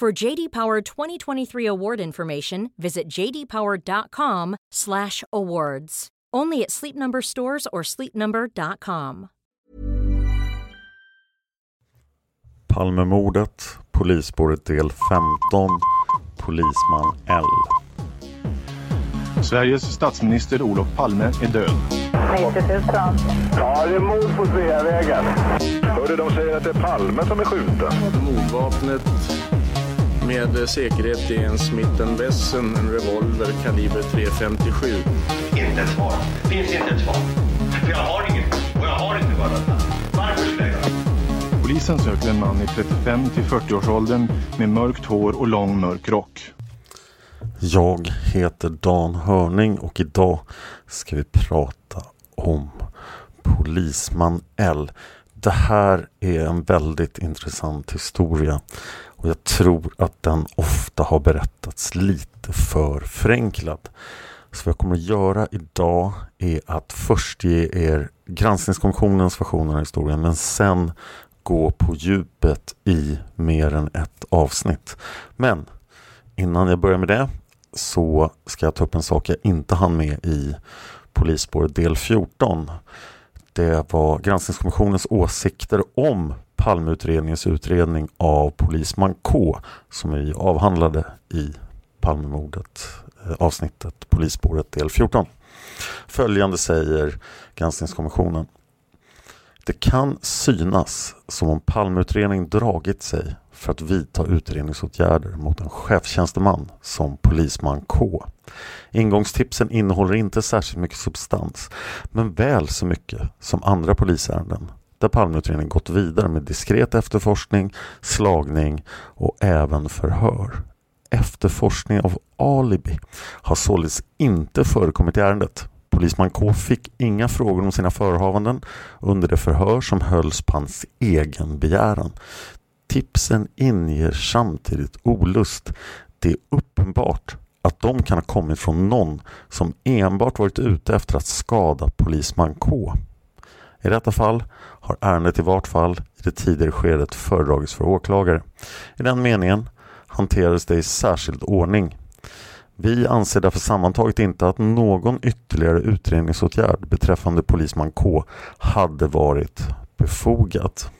For JD Power 2023 award information, visit jdpower.com/awards. Only at Sleep Number stores or sleepnumber.com. Palmemordet, polisspåret del 15, polisman L. Sveriges statsminister Olof Palme är död. 90 000. Ja, det är mord på Sveavägen. Hörde de säger att det är Palme som är skjuten. Mordvapnet med säkerhet är en Smith Wesson, en revolver kaliber .357. Inte ett svar. Finns inte ett svar. För jag har inget. Och jag har inte varit Varför skulle jag Polisen söker en man i 35 till 40-årsåldern med mörkt hår och lång mörk rock. Jag heter Dan Hörning och idag ska vi prata om Polisman L. Det här är en väldigt intressant historia och jag tror att den ofta har berättats lite för förenklad. Så vad jag kommer att göra idag är att först ge er granskningskommissionens version av historien men sen gå på djupet i mer än ett avsnitt. Men innan jag börjar med det så ska jag ta upp en sak jag inte hann med i polisspår del 14. Det var granskningskommissionens åsikter om Palmeutredningens utredning av polisman K som vi avhandlade i Palmemordet eh, avsnittet Polisspåret del 14. Följande säger granskningskommissionen. Det kan synas som om Palmeutredningen dragit sig för att vidta utredningsåtgärder mot en chefstjänsteman som polisman K. Ingångstipsen innehåller inte särskilt mycket substans men väl så mycket som andra polisärenden där Palmeutredningen gått vidare med diskret efterforskning, slagning och även förhör. Efterforskning av alibi har således inte förekommit i ärendet. Polisman K fick inga frågor om sina förehavanden under det förhör som hölls på hans egen begäran. Tipsen inger samtidigt olust. Det är uppenbart att de kan ha kommit från någon som enbart varit ute efter att skada polisman K. I detta fall har ärendet i vart fall i det tidigare skedet föredragits för åklagare. I den meningen hanterades det i särskild ordning. Vi anser därför sammantaget inte att någon ytterligare utredningsåtgärd beträffande polisman K hade varit befogat.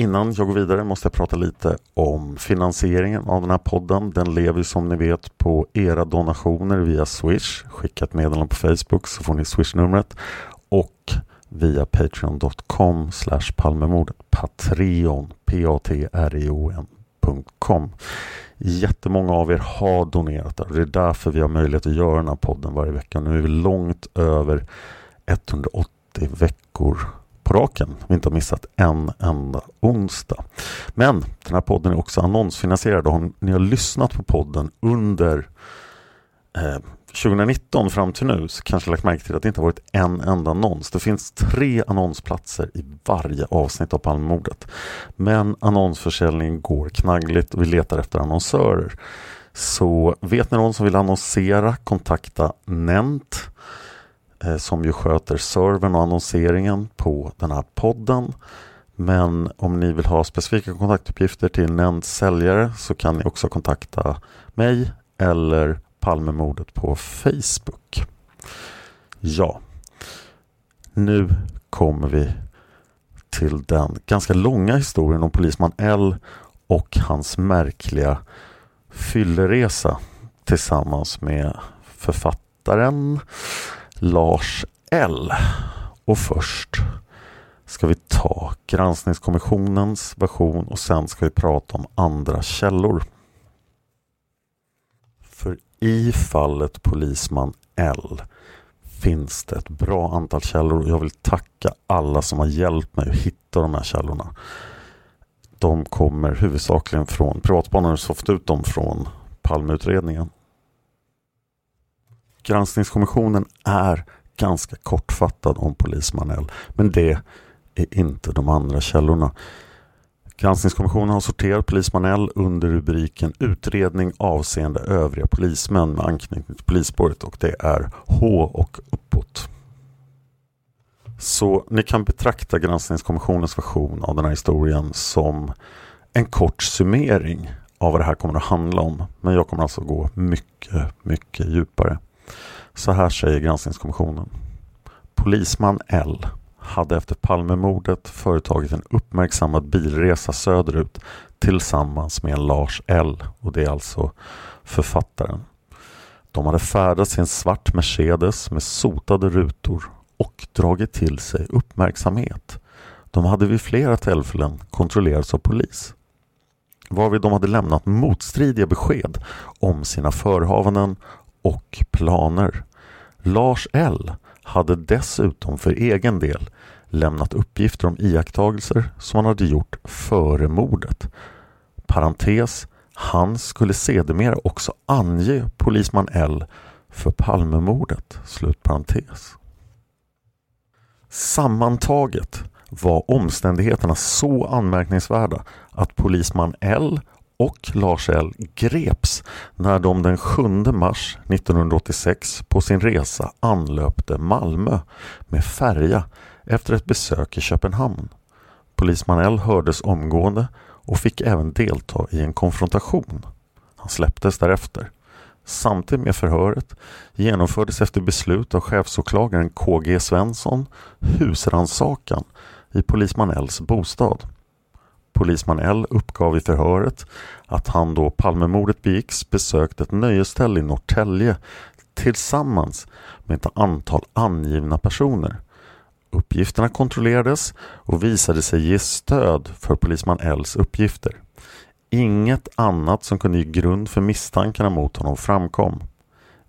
Innan jag går vidare måste jag prata lite om finansieringen av den här podden. Den lever som ni vet på era donationer via Swish. Skicka ett meddelande på Facebook så får ni Swish-numret. Och via patreon.com slash palmemordet. Patreon, p-a-t-r-e-o-n.com. Jättemånga av er har donerat där. Det är därför vi har möjlighet att göra den här podden varje vecka. Nu är vi långt över 180 veckor på raken. Vi inte har missat en enda onsdag. Men den här podden är också annonsfinansierad. Om ni har lyssnat på podden under eh, 2019 fram till nu så kanske lagt märke till att det inte har varit en enda annons. Det finns tre annonsplatser i varje avsnitt av Palmemordet. Men annonsförsäljningen går knaggligt och vi letar efter annonsörer. Så vet ni någon som vill annonsera, kontakta Nent Eh, som ju sköter servern och annonseringen på den här podden. Men om ni vill ha specifika kontaktuppgifter till nämnd säljare så kan ni också kontakta mig eller Palmemordet på Facebook. Ja, nu kommer vi till den ganska långa historien om polisman L och hans märkliga fylleresa tillsammans med författaren Lars L. Och först ska vi ta granskningskommissionens version och sen ska vi prata om andra källor. För i fallet polisman L finns det ett bra antal källor och jag vill tacka alla som har hjälpt mig att hitta de här källorna. De kommer huvudsakligen från privatspanare som fått ut dem från Palmeutredningen. Granskningskommissionen är ganska kortfattad om polismanell, men det är inte de andra källorna. Granskningskommissionen har sorterat polismanell under rubriken Utredning avseende övriga polismän med anknytning till polisspåret och det är H och uppåt. Så ni kan betrakta Granskningskommissionens version av den här historien som en kort summering av vad det här kommer att handla om. Men jag kommer alltså gå mycket, mycket djupare. Så här säger Granskningskommissionen. Polisman L hade efter Palmemordet företagit en uppmärksammad bilresa söderut tillsammans med en Lars L och det är alltså författaren. De hade färdats i en svart Mercedes med sotade rutor och dragit till sig uppmärksamhet. De hade vid flera tillfällen kontrollerats av polis. Varvid de hade lämnat motstridiga besked om sina förhavanden och planer. Lars L hade dessutom för egen del lämnat uppgifter om iakttagelser som han hade gjort före mordet. Parentes, han skulle sedermera också ange polisman L för Palmemordet. Slut parentes. Sammantaget var omständigheterna så anmärkningsvärda att polisman L och Lars L greps när de den 7 mars 1986 på sin resa anlöpte Malmö med färja efter ett besök i Köpenhamn. Polisman L hördes omgående och fick även delta i en konfrontation. Han släpptes därefter. Samtidigt med förhöret genomfördes efter beslut av chefsåklagaren KG Svensson husransakan i polisman Ls bostad. Polisman L uppgav i förhöret att han då Palmemordet begicks besökte ett nöjesställe i Norrtälje tillsammans med ett antal angivna personer. Uppgifterna kontrollerades och visade sig ge stöd för polisman Ls uppgifter. Inget annat som kunde ge grund för misstankarna mot honom framkom.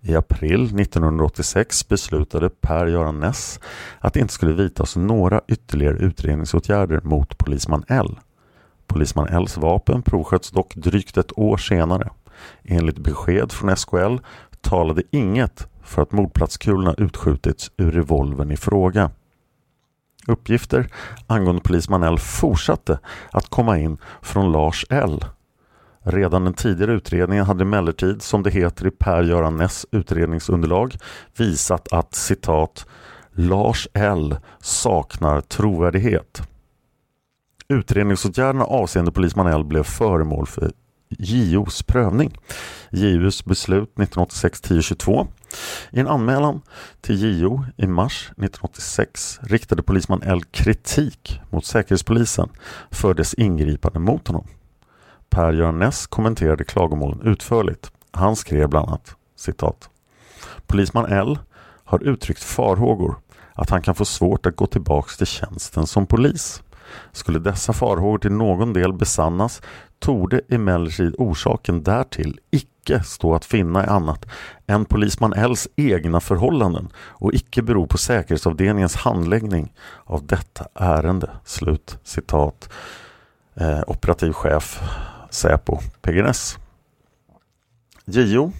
I april 1986 beslutade Per-Göran Ness att det inte skulle vidtas några ytterligare utredningsåtgärder mot polisman L. Polisman Ls vapen provsköts dock drygt ett år senare. Enligt besked från SKL talade inget för att mordplatskulorna utskjutits ur revolvern i fråga. Uppgifter angående polisman L fortsatte att komma in från Lars L. Redan den tidigare utredningen hade emellertid, som det heter i Per-Göran Ness utredningsunderlag, visat att citat Lars L saknar trovärdighet. Utredningsåtgärderna avseende polisman L blev föremål för JOs prövning. JOs beslut 1986-1022. I en anmälan till JO i mars 1986 riktade polisman L kritik mot Säkerhetspolisen för dess ingripande mot honom. Per-Göran Ness kommenterade klagomålen utförligt. Han skrev bland annat citat. Polisman L har uttryckt farhågor att han kan få svårt att gå tillbaks till tjänsten som polis. Skulle dessa farhågor till någon del besannas torde emellertid orsaken därtill icke stå att finna i annat än polisman Ls egna förhållanden och icke bero på säkerhetsavdelningens handläggning av detta ärende. Slut citat. Eh, operativ chef Säpo PGNS. JO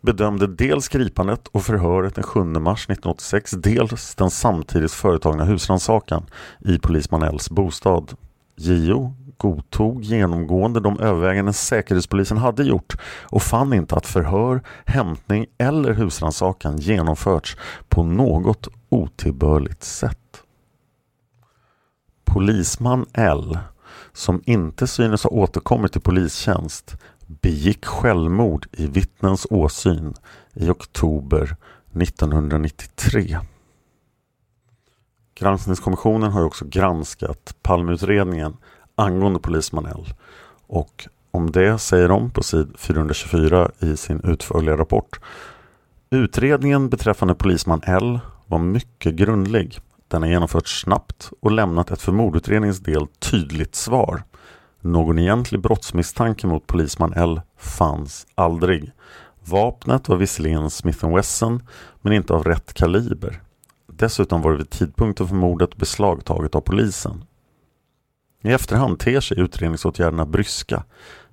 bedömde dels gripandet och förhöret den 7 mars 1986, dels den samtidigt företagna husrannsakan i polisman Ls bostad. JO godtog genomgående de överväganden Säkerhetspolisen hade gjort och fann inte att förhör, hämtning eller husrannsakan genomförts på något otillbörligt sätt. Polisman L, som inte synes ha återkommit till polistjänst, begick självmord i vittnens åsyn i oktober 1993. Granskningskommissionen har också granskat Palmeutredningen angående polisman L och om det säger de på sid 424 i sin utförliga rapport. Utredningen beträffande polisman L var mycket grundlig. Den har genomförts snabbt och lämnat ett för mordutredningens del tydligt svar. Någon egentlig brottsmisstanke mot polisman L fanns aldrig. Vapnet var visserligen Smith Wesson men inte av rätt kaliber. Dessutom var det vid tidpunkten för mordet beslagtaget av polisen. I efterhand ter sig utredningsåtgärderna bryska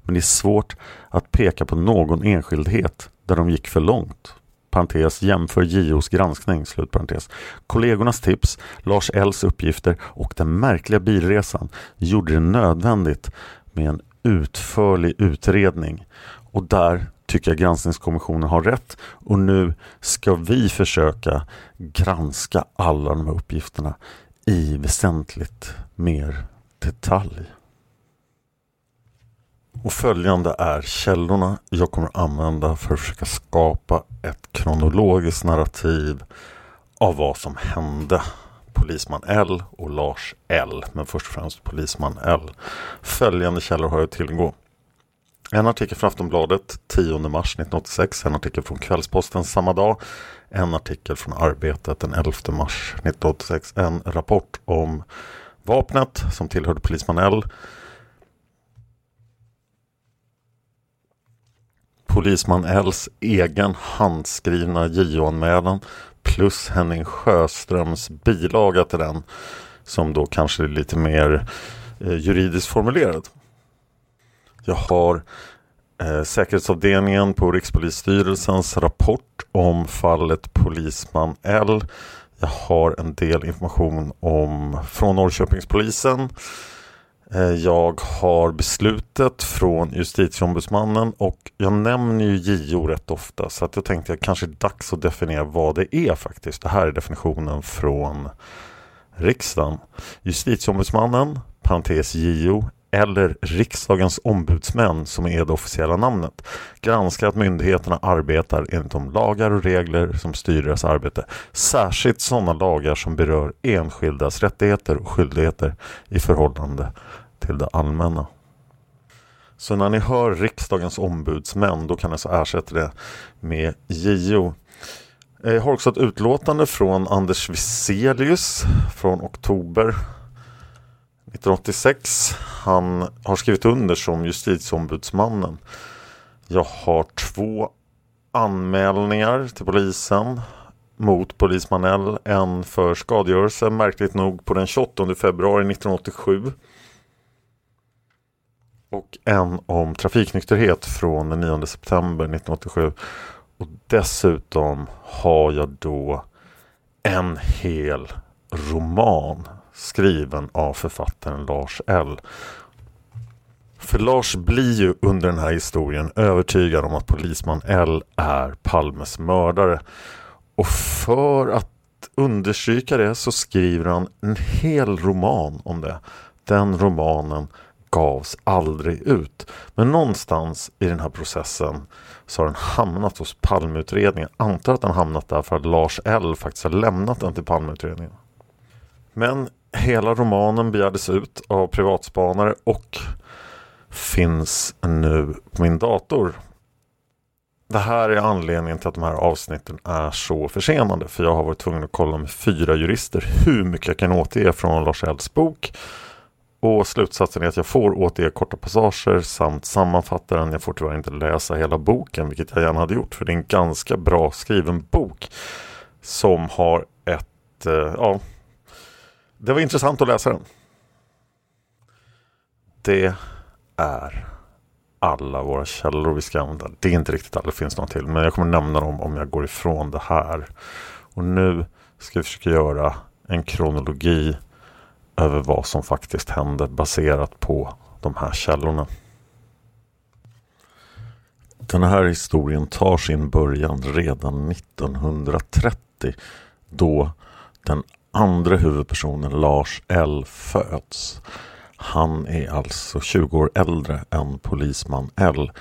men det är svårt att peka på någon enskildhet där de gick för långt. Parentes jämför JOs granskning, slutparentes. Kollegornas tips, Lars Ls uppgifter och den märkliga bilresan gjorde det nödvändigt med en utförlig utredning. Och där tycker jag granskningskommissionen har rätt och nu ska vi försöka granska alla de här uppgifterna i väsentligt mer detalj. Och följande är källorna jag kommer använda för att försöka skapa ett kronologiskt narrativ av vad som hände Polisman L och Lars L. Men först och främst Polisman L. Följande källor har jag tillgå. En artikel från Aftonbladet 10 mars 1986, en artikel från Kvällsposten samma dag, en artikel från Arbetet den 11 mars 1986, en rapport om vapnet som tillhörde Polisman L polisman Ls egen handskrivna JO-anmälan plus Henning Sjöströms bilaga till den som då kanske är lite mer eh, juridiskt formulerad. Jag har eh, säkerhetsavdelningen på Rikspolisstyrelsens rapport om fallet polisman L. Jag har en del information om från Norrköpingspolisen Eh, jag har beslutet från justitieombudsmannen och jag nämner ju JO rätt ofta så att jag tänkte att det kanske är dags att definiera vad det är faktiskt. Det här är definitionen från riksdagen. Justitieombudsmannen, parentes JO, eller riksdagens ombudsmän som är det officiella namnet granskar att myndigheterna arbetar enligt de lagar och regler som styr deras arbete. Särskilt sådana lagar som berör enskildas rättigheter och skyldigheter i förhållande till det allmänna. Så när ni hör riksdagens ombudsmän då kan ni så ersätta det med JO. Jag har också ett utlåtande från Anders Wieselius från oktober 1986. Han har skrivit under som justitieombudsmannen. Jag har två anmälningar till polisen mot polisman L. En för skadegörelse märkligt nog på den 28 februari 1987. Och en om trafiknykterhet från den 9 september 1987. Och dessutom har jag då en hel roman skriven av författaren Lars L. För Lars blir ju under den här historien övertygad om att polisman L är Palmes mördare. Och för att understryka det så skriver han en hel roman om det. Den romanen gavs aldrig ut. Men någonstans i den här processen så har den hamnat hos Palmeutredningen. Antar att den hamnat där för att Lars L faktiskt har lämnat den till Palmeutredningen. Men hela romanen begärdes ut av privatspanare och finns nu på min dator. Det här är anledningen till att de här avsnitten är så försenade. För jag har varit tvungen att kolla med fyra jurister hur mycket jag kan återge från Lars Elds bok. Och slutsatsen är att jag får återge korta passager samt sammanfatta den. Jag får tyvärr inte läsa hela boken, vilket jag gärna hade gjort. För det är en ganska bra skriven bok. Som har ett, eh, ja, det var intressant att läsa den. Det är alla våra källor vi ska använda. Det är inte riktigt alla, det finns några till. Men jag kommer nämna dem om jag går ifrån det här. Och nu ska vi försöka göra en kronologi över vad som faktiskt hände baserat på de här källorna. Den här historien tar sin början redan 1930 då den andra huvudpersonen Lars L föds. Han är alltså 20 år äldre än polisman L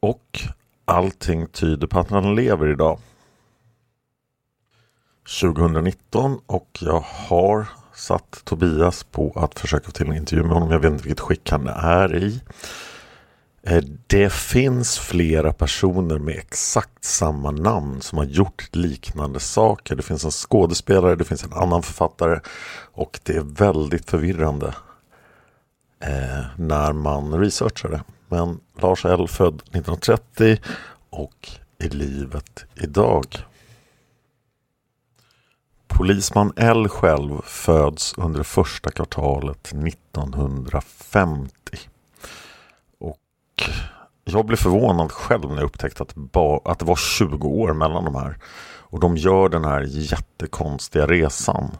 och allting tyder på att han lever idag. 2019 och jag har satt Tobias på att försöka få till en intervju med honom. Jag vet inte vilket skick han är i. Eh, det finns flera personer med exakt samma namn som har gjort liknande saker. Det finns en skådespelare, det finns en annan författare och det är väldigt förvirrande eh, när man researchar det. Men Lars L född 1930 och i livet idag. Polisman L själv föds under första kvartalet 1950. Och jag blev förvånad själv när jag upptäckte att, att det var 20 år mellan de här. Och de gör den här jättekonstiga resan.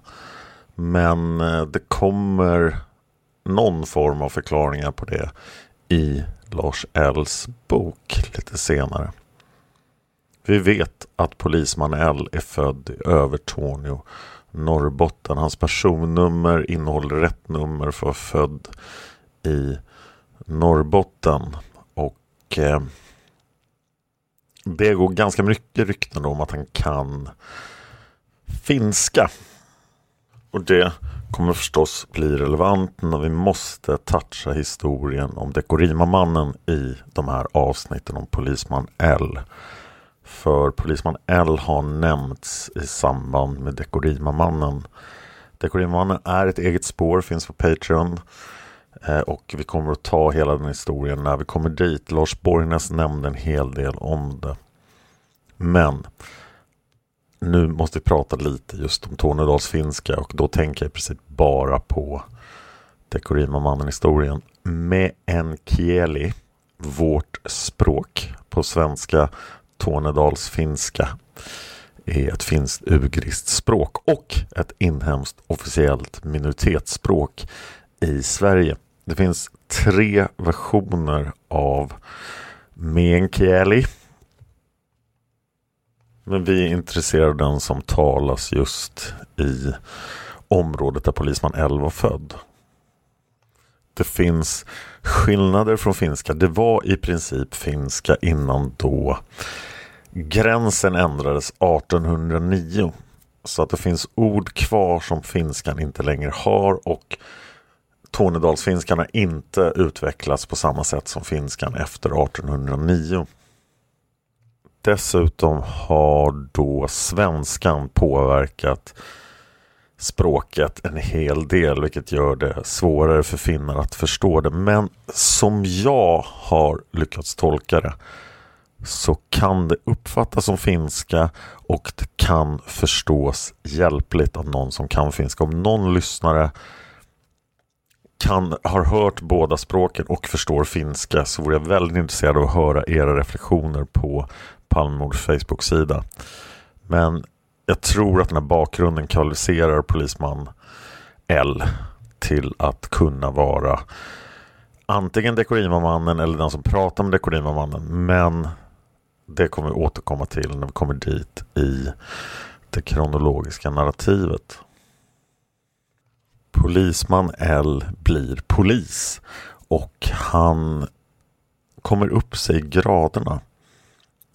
Men eh, det kommer någon form av förklaringar på det i Lars Ls bok lite senare. Vi vet att polisman L är född i Övertorneå, Norrbotten. Hans personnummer innehåller rätt nummer för född i Norrbotten. Och eh, det går ganska mycket rykten om att han kan finska. Och det kommer förstås bli relevant när vi måste toucha historien om Dekorima-mannen i de här avsnitten om polisman L. För polisman L har nämnts i samband med Dekorima-mannen. Dekorima-mannen är ett eget spår, finns på Patreon. Eh, och vi kommer att ta hela den historien när vi kommer dit. Lars Borgnäs nämnde en hel del om det. Men nu måste vi prata lite just om Tornedalsfinska och då tänker jag i princip bara på Dekorima-mannen-historien. Med en kieli, vårt språk på svenska Tornedalsfinska är ett finskt ugriskt språk och ett inhemskt officiellt minoritetsspråk i Sverige. Det finns tre versioner av meänkieli men vi är intresserade av den som talas just i området där polisman 11 var född. Det finns skillnader från finska. Det var i princip finska innan då gränsen ändrades 1809. Så att det finns ord kvar som finskan inte längre har och Tornedalsfinskan har inte utvecklats på samma sätt som finskan efter 1809. Dessutom har då svenskan påverkat språket en hel del vilket gör det svårare för finnar att förstå det. Men som jag har lyckats tolka det så kan det uppfattas som finska och det kan förstås hjälpligt av någon som kan finska. Om någon lyssnare kan, har hört båda språken och förstår finska så vore jag väldigt intresserad av att höra era reflektioner på Palmemords Facebook-sida. Men jag tror att den här bakgrunden kvalificerar polisman L till att kunna vara antingen Dekorima-mannen eller den som pratar med Dekorima-mannen. Men det kommer vi återkomma till när vi kommer dit i det kronologiska narrativet. Polisman L blir polis och han kommer upp sig i graderna.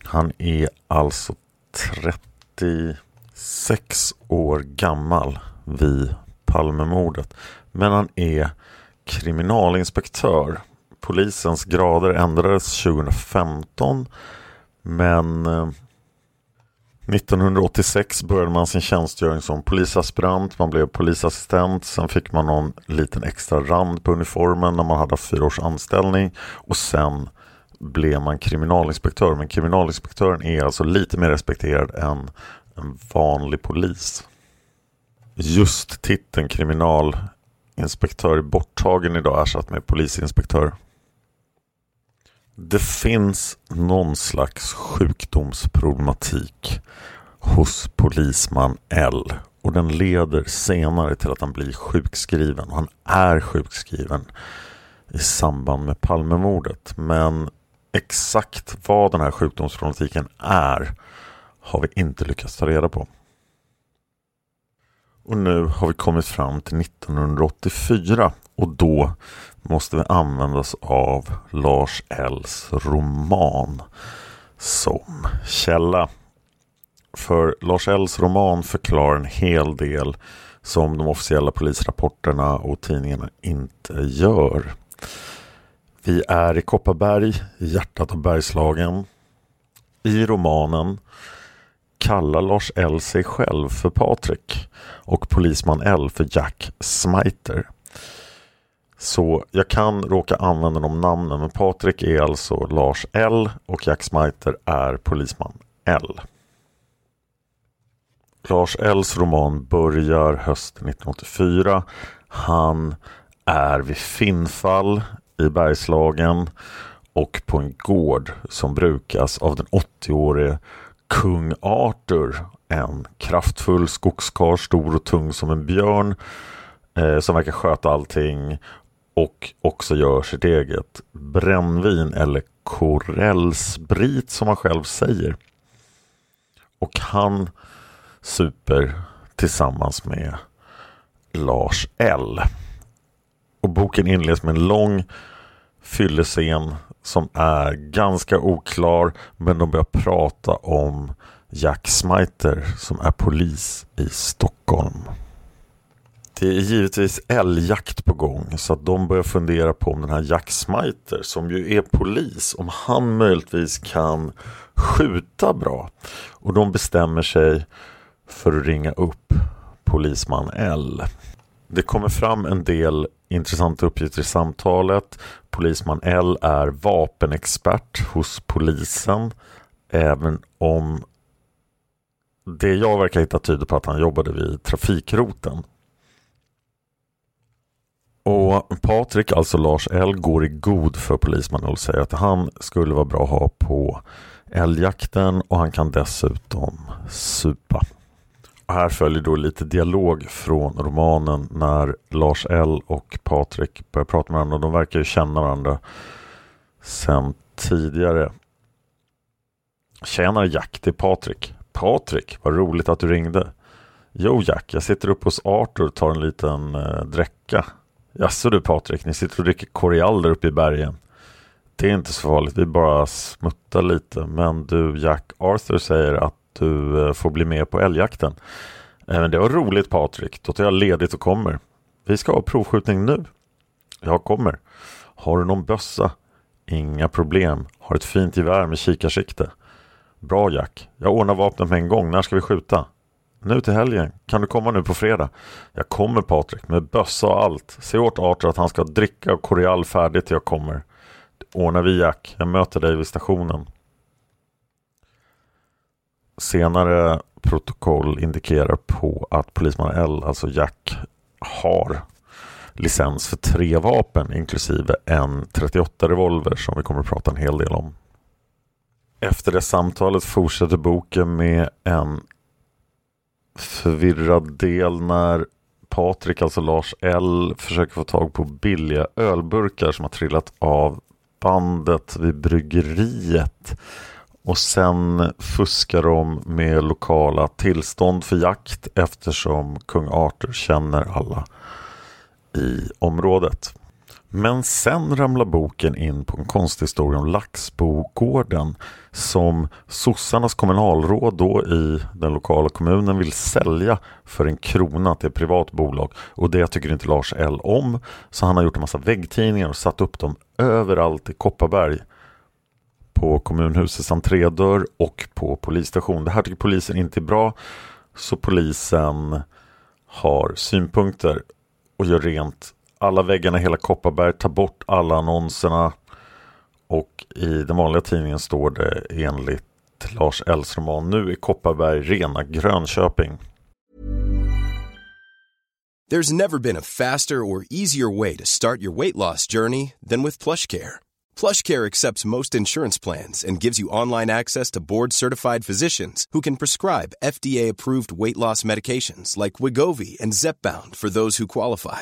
Han är alltså 36 år gammal vid Palmemordet. Men han är kriminalinspektör. Polisens grader ändrades 2015 men eh, 1986 började man sin tjänstgöring som polisaspirant, man blev polisassistent, sen fick man någon liten extra rand på uniformen när man hade fyra års anställning och sen blev man kriminalinspektör. Men kriminalinspektören är alltså lite mer respekterad än en vanlig polis. Just titeln kriminalinspektör är borttagen idag ersatt med polisinspektör. Det finns någon slags sjukdomsproblematik hos polisman L och den leder senare till att han blir sjukskriven och han är sjukskriven i samband med Palmemordet. Men exakt vad den här sjukdomsproblematiken är har vi inte lyckats ta reda på. Och nu har vi kommit fram till 1984 och då måste vi använda oss av Lars Ells roman som källa. För Lars Ells roman förklarar en hel del som de officiella polisrapporterna och tidningarna inte gör. Vi är i Kopparberg, i hjärtat av Bergslagen. I romanen kallar Lars L sig själv för Patrik och polisman L för Jack Smiter. Så jag kan råka använda de namnen men Patrik är alltså Lars L och Jack Smiter är polisman L. Lars Ls roman börjar hösten 1984. Han är vid Finnfall i Bergslagen och på en gård som brukas av den 80-årige kung Arthur. En kraftfull skogskar, stor och tung som en björn eh, som verkar sköta allting och också gör sitt eget brännvin eller korellsprit som han själv säger. Och han super tillsammans med Lars L. Och boken inleds med en lång fyllescen som är ganska oklar men de börjar prata om Jack Smiter som är polis i Stockholm. Det är givetvis älgjakt på gång så att de börjar fundera på om den här Jack Smiter som ju är polis om han möjligtvis kan skjuta bra. Och de bestämmer sig för att ringa upp polisman L. Det kommer fram en del intressanta uppgifter i samtalet. Polisman L är vapenexpert hos polisen. Även om det jag verkar hitta tyder på att han jobbade vid trafikroten. Och Patrik, alltså Lars L, går i god för polisman och säger att han skulle vara bra att ha på älgjakten och han kan dessutom supa. Och här följer då lite dialog från romanen när Lars L och Patrik börjar prata med varandra. De verkar ju känna varandra sen tidigare. Tjenare Jack, det är Patrik. Patrik, vad roligt att du ringde. Jo Jack, jag sitter uppe hos Arthur och tar en liten eh, dräcka. Jaså du Patrik, ni sitter och dricker koriander uppe i bergen. Det är inte så farligt, vi bara smuttar lite. Men du Jack, Arthur säger att du eh, får bli med på älgjakten. Eh, men det var roligt Patrik, då tar jag ledigt och kommer. Vi ska ha provskjutning nu. Jag kommer. Har du någon bössa? Inga problem. Har ett fint gevär med kikarsikte. Bra Jack. Jag ordnar vapnet med en gång. När ska vi skjuta? Nu till helgen. Kan du komma nu på fredag? Jag kommer Patrik med bössa och allt. Se åt Arthur att han ska dricka och koreal färdigt till jag kommer. Det ordnar vi Jack. Jag möter dig vid stationen. Senare protokoll indikerar på att polisman L, alltså Jack, har licens för tre vapen inklusive en 38 revolver som vi kommer att prata en hel del om. Efter det samtalet fortsätter boken med en förvirrad del när Patrik, alltså Lars L, försöker få tag på billiga ölburkar som har trillat av bandet vid bryggeriet och sen fuskar de med lokala tillstånd för jakt eftersom kung Arthur känner alla i området. Men sen ramlar boken in på en konsthistoria om Laxbogården som sossarnas kommunalråd då i den lokala kommunen vill sälja för en krona till ett privat bolag. Och det tycker inte Lars L om. Så han har gjort en massa väggtidningar och satt upp dem överallt i Kopparberg på kommunhusets entrédörr och på polisstation. Det här tycker polisen inte är bra så polisen har synpunkter och gör rent alla väggarna i hela Kopparberg, tar bort alla annonserna och i den vanliga tidningen står det enligt Lars Ells roman Nu är Kopparberg rena Grönköping. There's never been a faster or easier way to start your weight loss journey than with plush care. PlushCare accepts most insurance plans and gives you online access to board-certified physicians who can prescribe FDA-approved weight loss medications like Wigovi and Zepbound for those who qualify.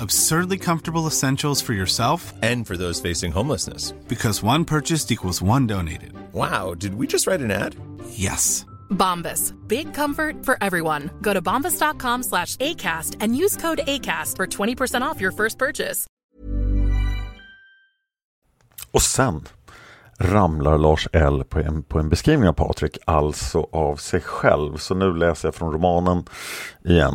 Absurdly comfortable essentials for yourself and for those facing homelessness. Because one purchased equals one donated. Wow, did we just write an ad? Yes. Bombas. Big comfort for everyone. Go to bombas.com slash ACAST and use code ACAST for 20% off your first purchase. Och sen ramlar Lars L på en, på en beskrivning av Patrik, alltså av sig själv. Så nu läser jag från romanen igen.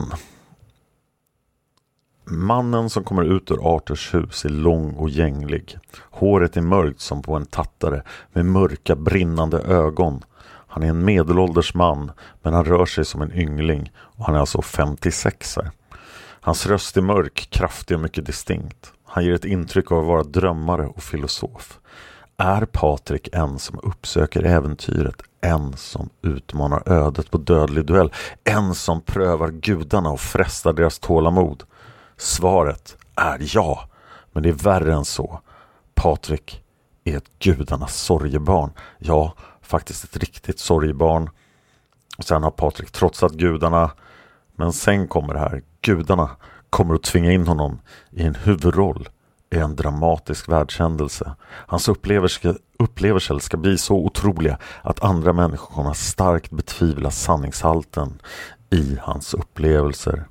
Mannen som kommer ut ur Arthurs hus är lång och gänglig. Håret är mörkt som på en tattare med mörka brinnande ögon. Han är en medelålders man men han rör sig som en yngling och han är alltså 56 här. Hans röst är mörk, kraftig och mycket distinkt. Han ger ett intryck av att vara drömmare och filosof. Är Patrik en som uppsöker äventyret, en som utmanar ödet på dödlig duell, en som prövar gudarna och frestar deras tålamod? Svaret är ja, men det är värre än så. Patrik är ett gudarnas sorgebarn. Ja, faktiskt ett riktigt sorgebarn. Och sen har Patrik trotsat gudarna. Men sen kommer det här. Gudarna kommer att tvinga in honom i en huvudroll i en dramatisk världshändelse. Hans upplevelser, upplevelser ska bli så otroliga att andra människor kommer att starkt betvivla sanningshalten i hans upplevelser.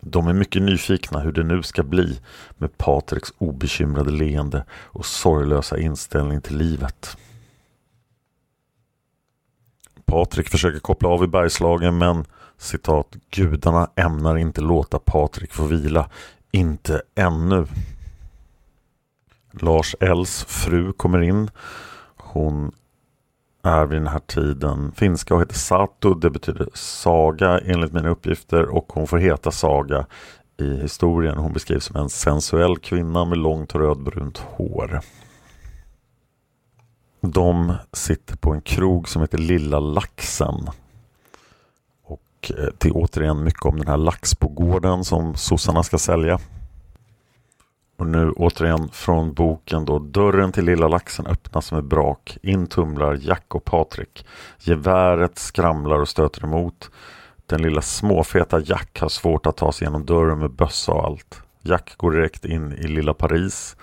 De är mycket nyfikna hur det nu ska bli med Patriks obekymrade leende och sorglösa inställning till livet. Patrik försöker koppla av i Bergslagen men citat Gudarna ämnar inte låta Patrik få vila. Inte ännu. Lars Els fru kommer in. Hon är vid den här tiden finska och heter Satu. Det betyder saga enligt mina uppgifter och hon får heta Saga i historien. Hon beskrivs som en sensuell kvinna med långt rödbrunt hår. De sitter på en krog som heter Lilla Laxen. Och eh, det är återigen mycket om den här Laxbogården som sossarna ska sälja. Och nu återigen från boken då. Dörren till Lilla Laxen öppnas med brak. In tumlar Jack och Patrik. Geväret skramlar och stöter emot. Den lilla småfeta Jack har svårt att ta sig genom dörren med bössa och allt. Jack går direkt in i Lilla Paris.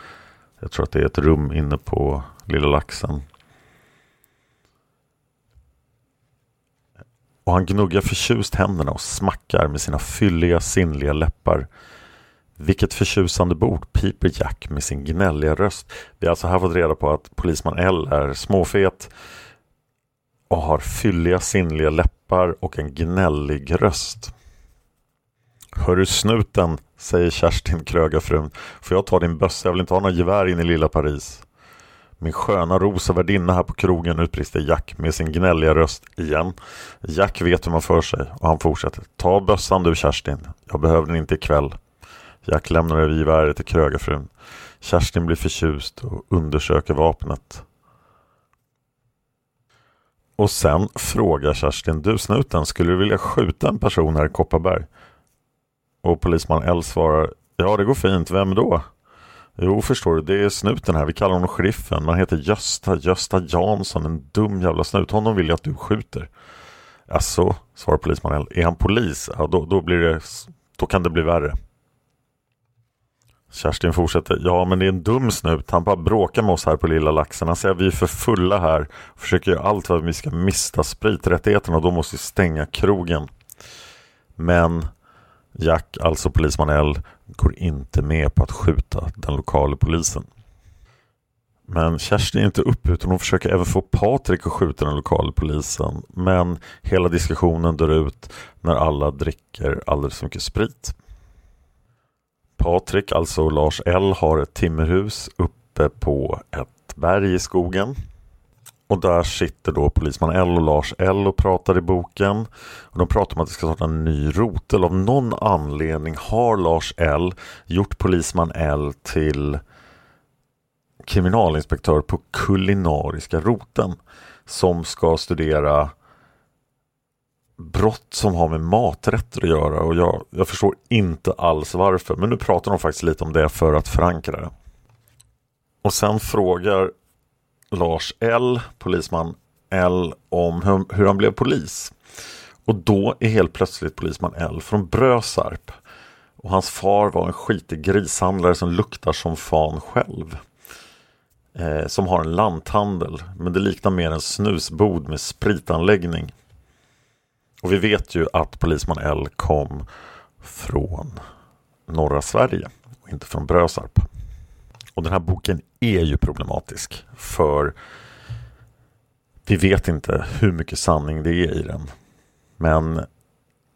Jag tror att det är ett rum inne på Lilla Laxen. Och han gnuggar förtjust händerna och smackar med sina fylliga sinnliga läppar. Vilket förtjusande bord, piper Jack med sin gnälliga röst. Vi har alltså här fått reda på att polisman L är småfet och har fylliga sinnliga läppar och en gnällig röst. Hörru snuten, säger Kerstin Krögarfrun. Får jag ta din bössa? Jag vill inte ha några gevär in i lilla Paris. Min sköna rosa värdinna här på krogen utbrister Jack med sin gnälliga röst igen. Jack vet hur man för sig och han fortsätter. Ta bössan du Kerstin. Jag behöver den inte ikväll. Jack lämnar över geväret till krögarfrun. Kerstin blir förtjust och undersöker vapnet. Och sen frågar Kerstin, du snuten, skulle du vilja skjuta en person här i Kopparberg? Och polisman L svarar, ja det går fint, vem då? Jo, förstår du, det är snuten här, vi kallar honom sheriffen, man heter Gösta, Gösta Jansson, en dum jävla snut, honom vill jag att du skjuter. Alltså, svarar polisman L, är han polis? Ja, då, då, blir det, då kan det bli värre. Kerstin fortsätter. Ja, men det är en dum snut. Han bara bråkar med oss här på Lilla Laxen. Han säger att vi är för fulla här och försöker göra allt för att vi ska mista spriträttigheterna och då måste vi stänga krogen. Men Jack, alltså polisman L, går inte med på att skjuta den lokala polisen. Men Kerstin är inte upp utan hon försöker även få Patrik att skjuta den lokala polisen. Men hela diskussionen dör ut när alla dricker alldeles för mycket sprit. Patrik, alltså Lars L, har ett timmerhus uppe på ett berg i skogen. Och där sitter då polisman L och Lars L och pratar i boken. Och de pratar om att det ska starta en ny rotel. Av någon anledning har Lars L gjort polisman L till kriminalinspektör på kulinariska roten som ska studera brott som har med maträtter att göra och jag, jag förstår inte alls varför men nu pratar de faktiskt lite om det för att förankra det. Och sen frågar Lars L, polisman L, om hur, hur han blev polis. Och då är helt plötsligt polisman L från Brösarp. Och hans far var en skitig grishandlare som luktar som fan själv. Eh, som har en lanthandel, men det liknar mer en snusbod med spritanläggning. Och vi vet ju att polisman L kom från norra Sverige och inte från Brösarp. Och den här boken är ju problematisk för vi vet inte hur mycket sanning det är i den. Men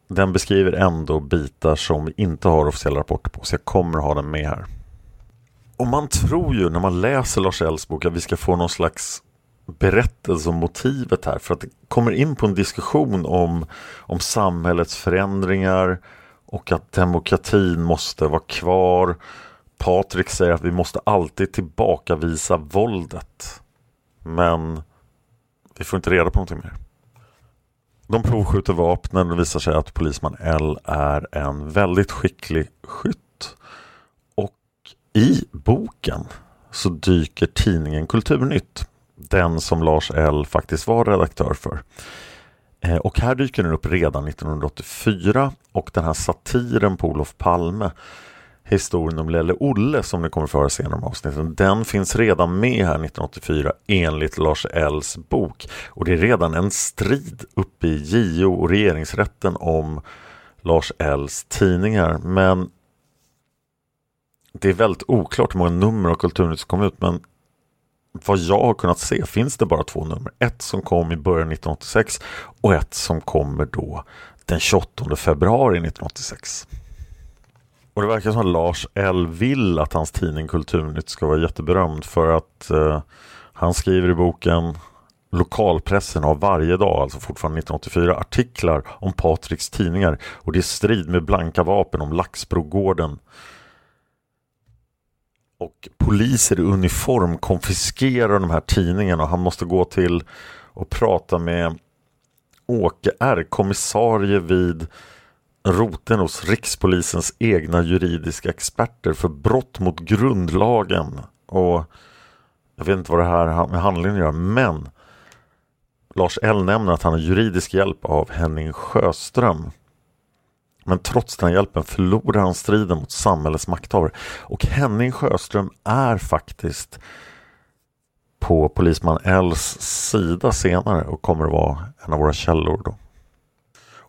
den beskriver ändå bitar som vi inte har officiella rapporter på så jag kommer ha den med här. Och man tror ju när man läser Lars Ells bok att vi ska få någon slags berättelse om motivet här för att det kommer in på en diskussion om, om samhällets förändringar och att demokratin måste vara kvar. Patrik säger att vi måste alltid tillbakavisa våldet. Men vi får inte reda på någonting mer. De provskjuter vapnen och det visar sig att polisman L är en väldigt skicklig skytt. Och i boken så dyker tidningen Kulturnytt den som Lars L faktiskt var redaktör för. Eh, och här dyker den upp redan 1984 och den här satiren på Olof Palme historien om Lelle Olle som ni kommer att få höra senare om avsnitten. Den finns redan med här 1984 enligt Lars Ls bok. Och det är redan en strid uppe i JO och regeringsrätten om Lars Ls tidningar. Men det är väldigt oklart hur många nummer av Kulturnytt som kom ut men vad jag har kunnat se finns det bara två nummer. Ett som kom i början 1986 och ett som kommer då den 28 februari 1986. Och det verkar som att Lars L vill att hans tidning Kulturnytt ska vara jätteberömd för att eh, han skriver i boken Lokalpressen har varje dag, alltså fortfarande 1984, artiklar om Patriks tidningar och det är strid med blanka vapen om Laxbrogården och poliser i uniform konfiskerar de här tidningarna och han måste gå till och prata med Åke R, kommissarie vid roten hos Rikspolisens egna juridiska experter för brott mot grundlagen. Och jag vet inte vad det här har med handlingen gör, men Lars L nämner att han har juridisk hjälp av Henning Sjöström men trots den hjälpen förlorar han striden mot samhällets makthavare. Och Henning Sjöström är faktiskt på polisman Ls sida senare och kommer att vara en av våra källor. Då.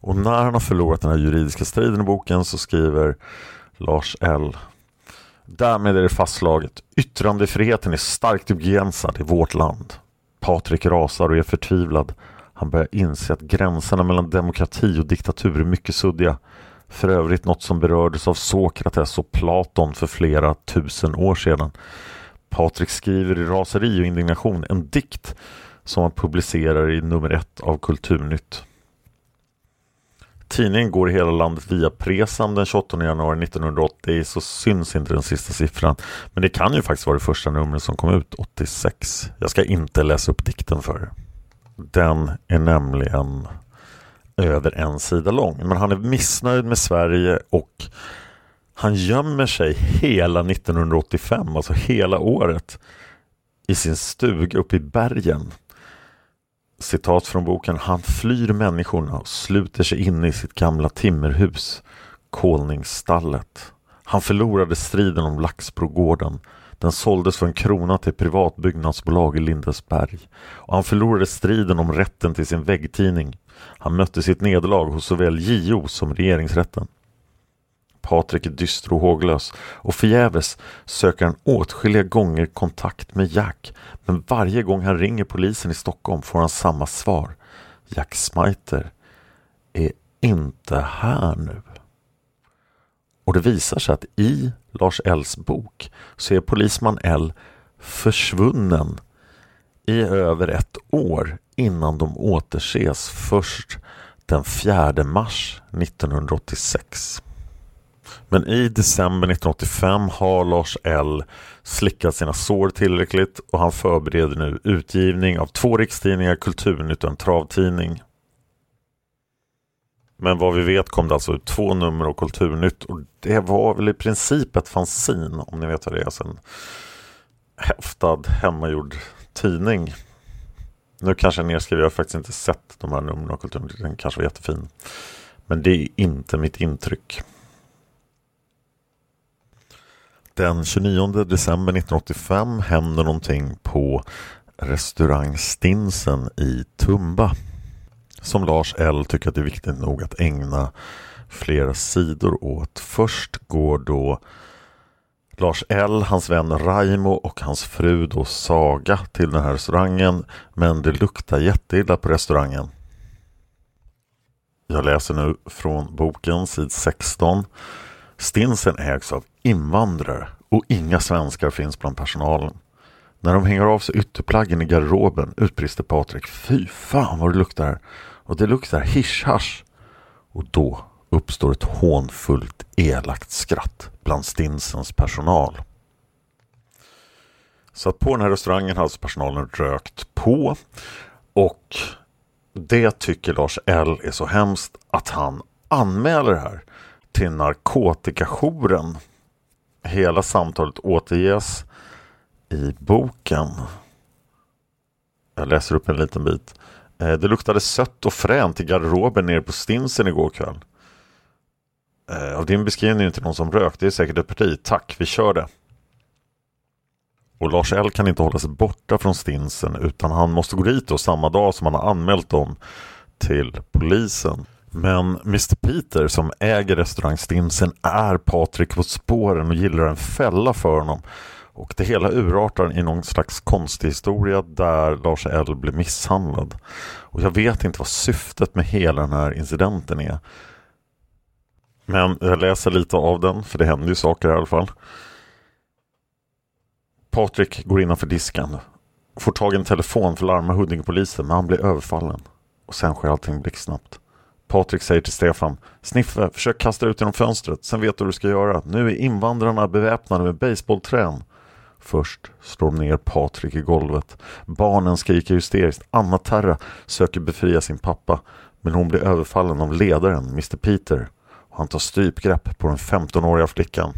Och när han har förlorat den här juridiska striden i boken så skriver Lars L. Därmed är det fastslaget. Yttrandefriheten är starkt begränsad i vårt land. Patrik rasar och är förtvivlad. Han börjar inse att gränserna mellan demokrati och diktatur är mycket suddiga. För övrigt något som berördes av Sokrates och Platon för flera tusen år sedan. Patrik skriver i raseri och indignation en dikt som han publicerar i nummer ett av Kulturnytt. Tidningen går i hela landet via Presam den 28 januari 1980 så syns inte den sista siffran. Men det kan ju faktiskt vara det första numret som kom ut 86. Jag ska inte läsa upp dikten för er. Den är nämligen över en sida lång. Men han är missnöjd med Sverige och han gömmer sig hela 1985, alltså hela året i sin stuga uppe i bergen. Citat från boken. Han flyr människorna och sluter sig inne i sitt gamla timmerhus, kolningsstallet. Han förlorade striden om Laxbrogården. Den såldes för en krona till privat byggnadsbolag i Lindesberg. Och han förlorade striden om rätten till sin väggtidning. Han mötte sitt nederlag hos såväl JO som regeringsrätten. Patrik är dyster och håglös och förgäves söker han åtskilliga gånger kontakt med Jack. Men varje gång han ringer polisen i Stockholm får han samma svar. Jack Smiter är inte här nu. Och det visar sig att i Lars Ls bok så är polisman L försvunnen i över ett år innan de återses först den 4 mars 1986. Men i december 1985 har Lars L slickat sina sår tillräckligt och han förbereder nu utgivning av två rikstidningar, Kulturnytt och en travtidning. Men vad vi vet kom det alltså ut två nummer av Kulturnytt och det var väl i princip ett fanzin om ni vet vad det är. Alltså en häftad hemmagjord tidning. Nu kanske jag nedskriver, jag har faktiskt inte sett de här numren av Kulturnytt. Den kanske var jättefin. Men det är inte mitt intryck. Den 29 december 1985 händer någonting på restaurang Stinsen i Tumba. Som Lars L tycker att det är viktigt nog att ägna flera sidor åt. Först går då Lars L, hans vän Raimo och hans fru då Saga till den här restaurangen. Men det luktar jätteilla på restaurangen. Jag läser nu från boken, sid 16. Stinsen ägs av invandrare och inga svenskar finns bland personalen. När de hänger av sig ytterplaggen i garderoben utbrister Patrik Fy fan vad det luktar här. Och det luktar hisch Och då uppstår ett hånfullt elakt skratt bland Stinsens personal. Så att på den här restaurangen hade alltså personalen rökt på och det tycker Lars L är så hemskt att han anmäler det här till narkotikajouren. Hela samtalet återges i boken. Jag läser upp en liten bit. Eh, det luktade sött och fränt i garderoben nere på Stinsen igår kväll. Eh, av din beskrivning är det inte någon som rök, Det är säkert ett parti. Tack, vi kör det. Och Lars L kan inte hålla sig borta från Stinsen utan han måste gå dit då samma dag som han har anmält dem till polisen. Men Mr Peter som äger restaurang Stinsen är Patrik på spåren och gillar en fälla för honom. Och det hela urartar i någon slags konstig historia där Lars L blir misshandlad. Och jag vet inte vad syftet med hela den här incidenten är. Men jag läser lite av den, för det händer ju saker i alla fall. Patrik går innanför disken. Får tag i en telefon för att larma Huddingepolisen men han blir överfallen. Och sen sker allting blixtsnabbt. Patrik säger till Stefan Sniffe, försök kasta ut genom fönstret, sen vet du hur du ska göra. Nu är invandrarna beväpnade med baseballträn. Först slår de ner Patrik i golvet. Barnen skriker hysteriskt. Anna-Terra söker befria sin pappa. Men hon blir överfallen av ledaren, Mr Peter. Och han tar strypgrepp på den 15-åriga flickan.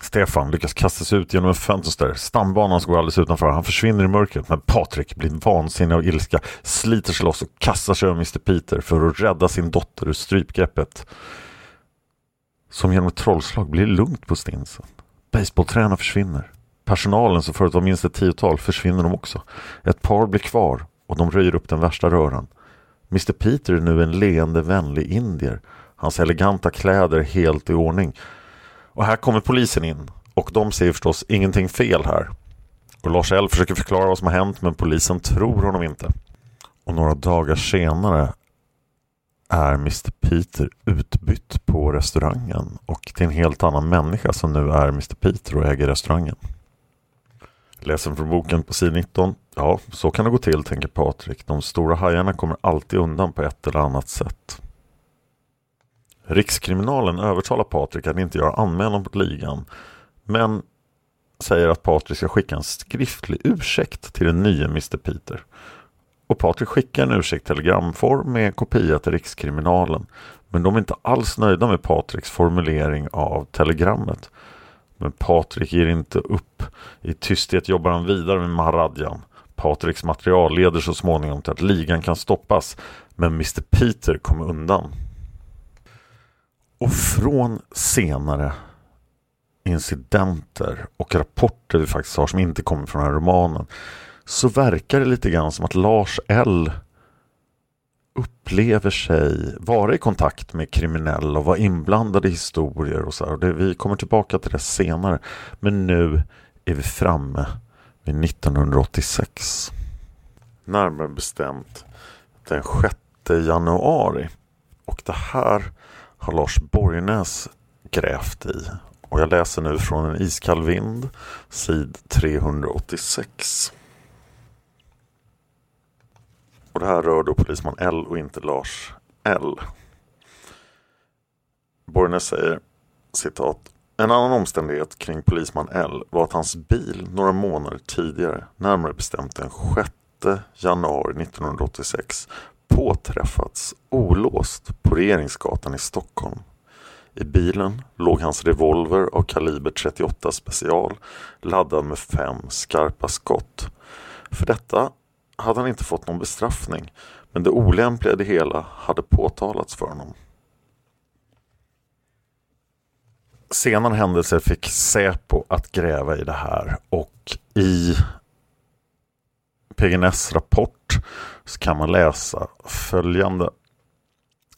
Stefan lyckas kasta sig ut genom ett fönster. Stambanan går alldeles utanför. Han försvinner i mörkret. Men Patrik blir vansinnig av ilska, sliter sig loss och kastar sig över Mr Peter för att rädda sin dotter ur strypgreppet. Som genom ett trollslag blir det lugnt på Stinsen. Baseballtränaren försvinner. Personalen som förut var minst ett tiotal försvinner de också. Ett par blir kvar och de röjer upp den värsta röran. Mr Peter är nu en leende vänlig indier. Hans eleganta kläder är helt i ordning. Och här kommer polisen in och de ser förstås ingenting fel här. Och Lars L försöker förklara vad som har hänt men polisen tror honom inte. Och några dagar senare är Mr Peter utbytt på restaurangen och till en helt annan människa som nu är Mr Peter och äger restaurangen. Läsen från boken på sid 19. Ja, så kan det gå till, tänker Patrik. De stora hajarna kommer alltid undan på ett eller annat sätt. Rikskriminalen övertalar Patrik att inte göra anmälan mot ligan. Men säger att Patrik ska skicka en skriftlig ursäkt till den nya Mr Peter. Och Patrik skickar en ursäkt telegramform med kopia till Rikskriminalen. Men de är inte alls nöjda med Patriks formulering av telegrammet. Men Patrik ger inte upp. I tysthet jobbar han vidare med Maharadjan. Patriks material leder så småningom till att ligan kan stoppas. Men Mr Peter kommer undan. Och från senare incidenter och rapporter vi faktiskt har som inte kommer från den här romanen så verkar det lite grann som att Lars L upplever sig vara i kontakt med kriminella och vara inblandade i historier och så här. Och det, vi kommer tillbaka till det senare. Men nu är vi framme vid 1986. Närmare bestämt den 6 januari. Och det här har Lars Borgnäs grävt i. Och jag läser nu från en iskall vind, sid 386. Och det här rör då polisman L och inte Lars L. Borgnäs säger citat en annan omständighet kring polisman L var att hans bil några månader tidigare, närmare bestämt den 6 januari 1986, påträffats olåst på Regeringsgatan i Stockholm. I bilen låg hans revolver av kaliber 38 special laddad med fem skarpa skott. För detta hade han inte fått någon bestraffning men det olämpliga i det hela hade påtalats för honom. Senare händelser fick Säpo att gräva i det här och i PGNS rapport så kan man läsa följande.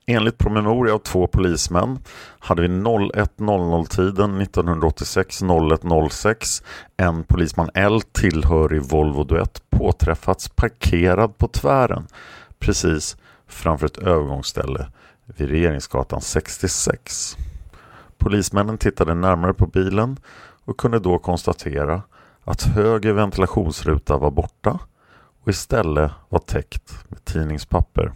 Enligt promemoria av två polismän hade vid 01.00-tiden 1986-01.06 en polisman L tillhörig Volvo Duett påträffats parkerad på tvären precis framför ett övergångsställe vid Regeringsgatan 66. Polismännen tittade närmare på bilen och kunde då konstatera att höger ventilationsruta var borta och istället var täckt med tidningspapper.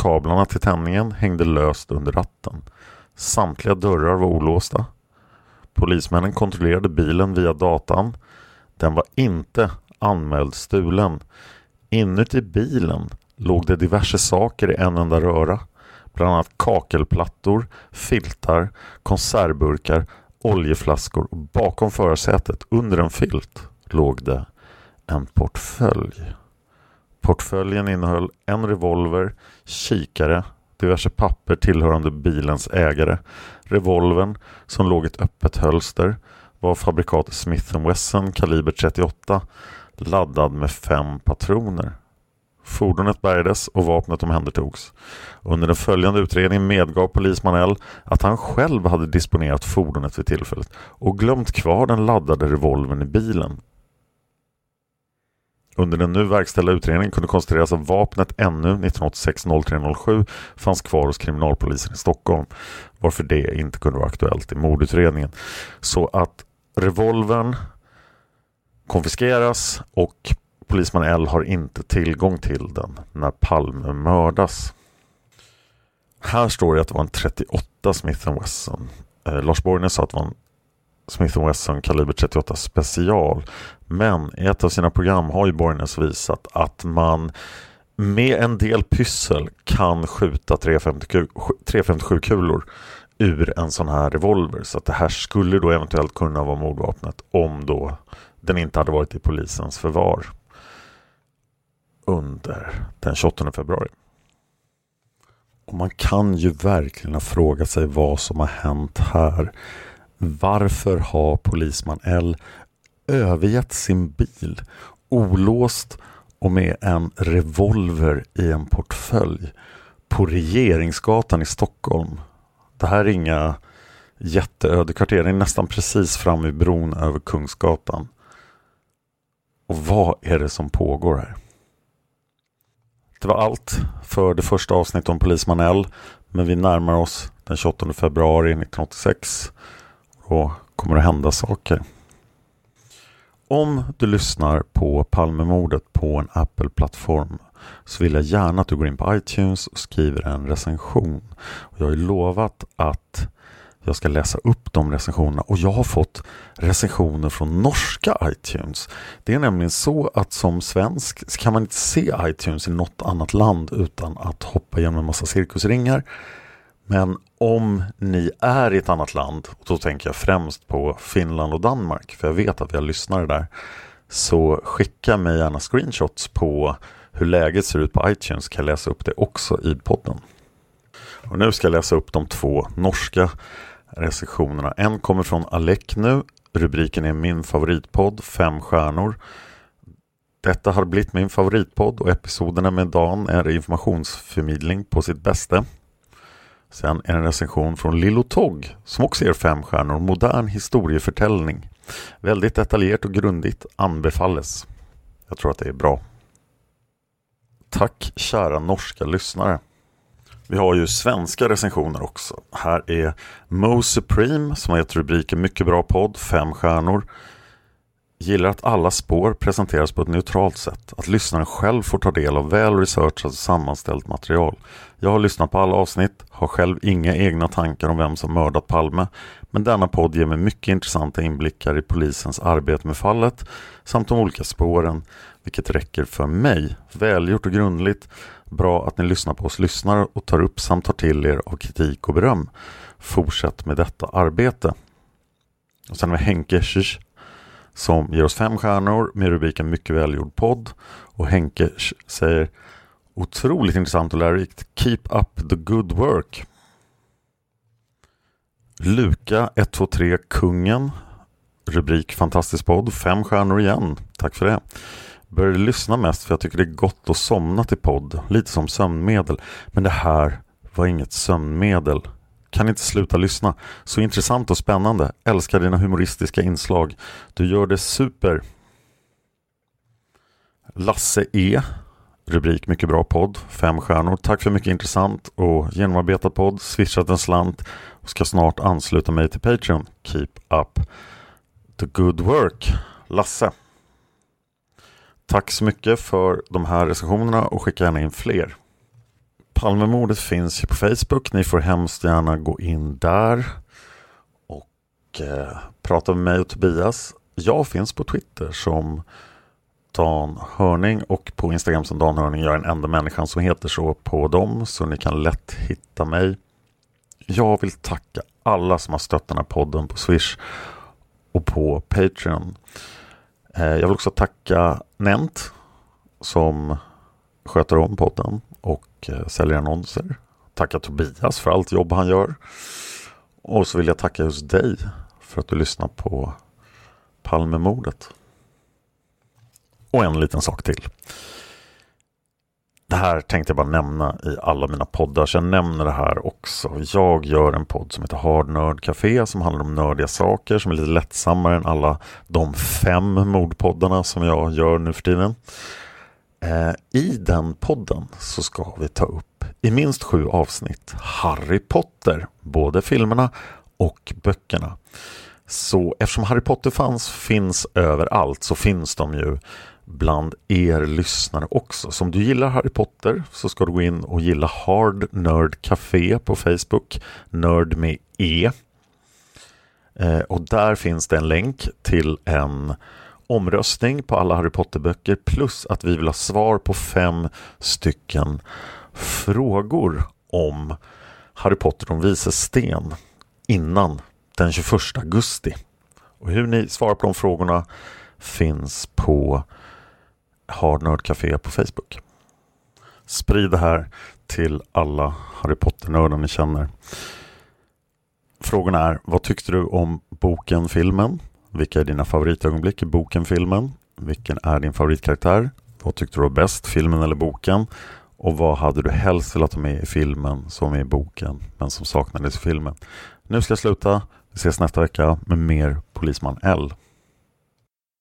Kablarna till tändningen hängde löst under ratten. Samtliga dörrar var olåsta. Polismännen kontrollerade bilen via datan. Den var inte anmäld stulen. Inuti bilen låg det diverse saker i en enda röra. Bland annat kakelplattor, filtar, konservburkar, oljeflaskor och bakom förarsätet under en filt låg det en portfölj. Portföljen innehöll en revolver, kikare, diverse papper tillhörande bilens ägare. Revolvern, som låg i ett öppet hölster, var fabrikat Smith Wesson kaliber 38 laddad med fem patroner. Fordonet bärgades och vapnet omhändertogs. Under den följande utredningen medgav polisman L att han själv hade disponerat fordonet vid tillfället och glömt kvar den laddade revolvern i bilen. Under den nu verkställda utredningen kunde konstateras att vapnet ännu 1986-0307 fanns kvar hos kriminalpolisen i Stockholm varför det inte kunde vara aktuellt i mordutredningen. Så att revolvern konfiskeras och polisman L har inte tillgång till den när Palme mördas. Här står det att det var en 38 Smith Wesson. Eh, Lars Borgnäs sa att det var en Smith Wesson kaliber 38 special. Men i ett av sina program har ju Borgnäs visat att man med en del pyssel kan skjuta 357 kulor ur en sån här revolver. Så att det här skulle då eventuellt kunna vara mordvapnet om då den inte hade varit i polisens förvar under den 28 februari. Och man kan ju verkligen fråga sig vad som har hänt här. Varför har polisman L övergett sin bil olåst och med en revolver i en portfölj på Regeringsgatan i Stockholm? Det här är inga jätteödekvarter, det är nästan precis fram vid bron över Kungsgatan. Och vad är det som pågår här? Det var allt för det första avsnittet om Polisman L. Men vi närmar oss den 28 februari 1986 och kommer att hända saker. Om du lyssnar på Palmemordet på en Apple-plattform så vill jag gärna att du går in på iTunes och skriver en recension. Jag har ju lovat att jag ska läsa upp de recensionerna och jag har fått recensioner från norska iTunes. Det är nämligen så att som svensk kan man inte se iTunes i något annat land utan att hoppa genom en massa cirkusringar. Men om ni är i ett annat land, och då tänker jag främst på Finland och Danmark, för jag vet att jag lyssnar där, så skicka mig gärna screenshots på hur läget ser ut på iTunes, kan jag läsa upp det också i podden. Och nu ska jag läsa upp de två norska recensionerna. En kommer från Alec nu. Rubriken är Min favoritpodd, fem stjärnor. Detta har blivit min favoritpodd och episoderna med Dan är informationsförmedling på sitt bästa. Sen en recension från Lillo Togg som också ger fem stjärnor. Modern historieförtällning. Väldigt detaljerat och grundligt. Anbefalles. Jag tror att det är bra. Tack kära norska lyssnare. Vi har ju svenska recensioner också. Här är Mo Supreme som har gett rubriken Mycket bra podd, fem stjärnor. Gillar att alla spår presenteras på ett neutralt sätt. Att lyssnaren själv får ta del av väl researchat och sammanställt material. Jag har lyssnat på alla avsnitt, har själv inga egna tankar om vem som mördat Palme. Men denna podd ger mig mycket intressanta inblickar i polisens arbete med fallet samt de olika spåren, vilket räcker för mig. Välgjort och grundligt. Bra att ni lyssnar på oss lyssnare och tar upp samt tar till er av kritik och beröm. Fortsätt med detta arbete. Och sen har vi Henke Schisch som ger oss fem stjärnor med rubriken Mycket välgjord podd. Och Henke säger Otroligt intressant och lärorikt. Keep up the good work. Luka 123 Kungen. Rubrik Fantastisk podd. Fem stjärnor igen. Tack för det. Började lyssna mest för jag tycker det är gott att somna till podd. Lite som sömnmedel. Men det här var inget sömnmedel. Kan inte sluta lyssna. Så intressant och spännande. Älskar dina humoristiska inslag. Du gör det super. Lasse E. Rubrik Mycket bra podd. Fem stjärnor. Tack för mycket intressant och genomarbetad podd. Swishat en slant och ska snart ansluta mig till Patreon. Keep up the good work. Lasse. Tack så mycket för de här recensionerna och skicka gärna in fler. Palmemordet finns ju på Facebook. Ni får hemskt gärna gå in där och eh, prata med mig och Tobias. Jag finns på Twitter som Dan Hörning och på Instagram som Dan Hörning. Jag är den enda människan som heter så på dem så ni kan lätt hitta mig. Jag vill tacka alla som har stött den här podden på Swish och på Patreon. Eh, jag vill också tacka Nent som sköter om podden och eh, säljer annonser. Tacka Tobias för allt jobb han gör. Och så vill jag tacka just dig för att du lyssnar på Palmemordet. Och en liten sak till. Det här tänkte jag bara nämna i alla mina poddar, så jag nämner det här också. Jag gör en podd som heter Hard Nerd Café som handlar om nördiga saker som är lite lättsammare än alla de fem mordpoddarna som jag gör nu för tiden. Eh, I den podden så ska vi ta upp i minst sju avsnitt Harry Potter, både filmerna och böckerna. Så eftersom Harry Potter fanns, finns överallt så finns de ju bland er lyssnare också. Så om du gillar Harry Potter så ska du gå in och gilla Hard Nerd Café på Facebook. Nörd med E. Eh, och där finns det en länk till en omröstning på alla Harry Potter-böcker plus att vi vill ha svar på fem stycken frågor om Harry Potter och Vises sten innan den 21 augusti. Och hur ni svarar på de frågorna finns på Hard Nerd Café på Facebook. Sprid det här till alla Harry Potter-nördar ni känner. Frågorna är, vad tyckte du om boken, filmen? Vilka är dina favoritögonblick i boken, filmen? Vilken är din favoritkaraktär? Vad tyckte du var bäst, filmen eller boken? Och vad hade du helst velat ha med i filmen som är i boken men som saknades i filmen? Nu ska jag sluta. Vi ses nästa vecka med mer Polisman L.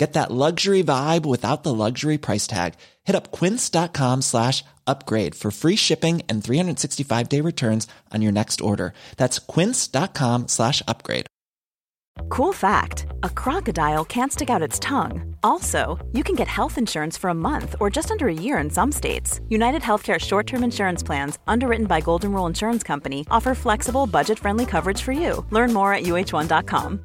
Get that luxury vibe without the luxury price tag. Hit up quince.com slash upgrade for free shipping and 365 day returns on your next order. That's quince.com slash upgrade. Cool fact a crocodile can't stick out its tongue. Also, you can get health insurance for a month or just under a year in some states. United Healthcare short term insurance plans, underwritten by Golden Rule Insurance Company, offer flexible, budget friendly coverage for you. Learn more at uh1.com.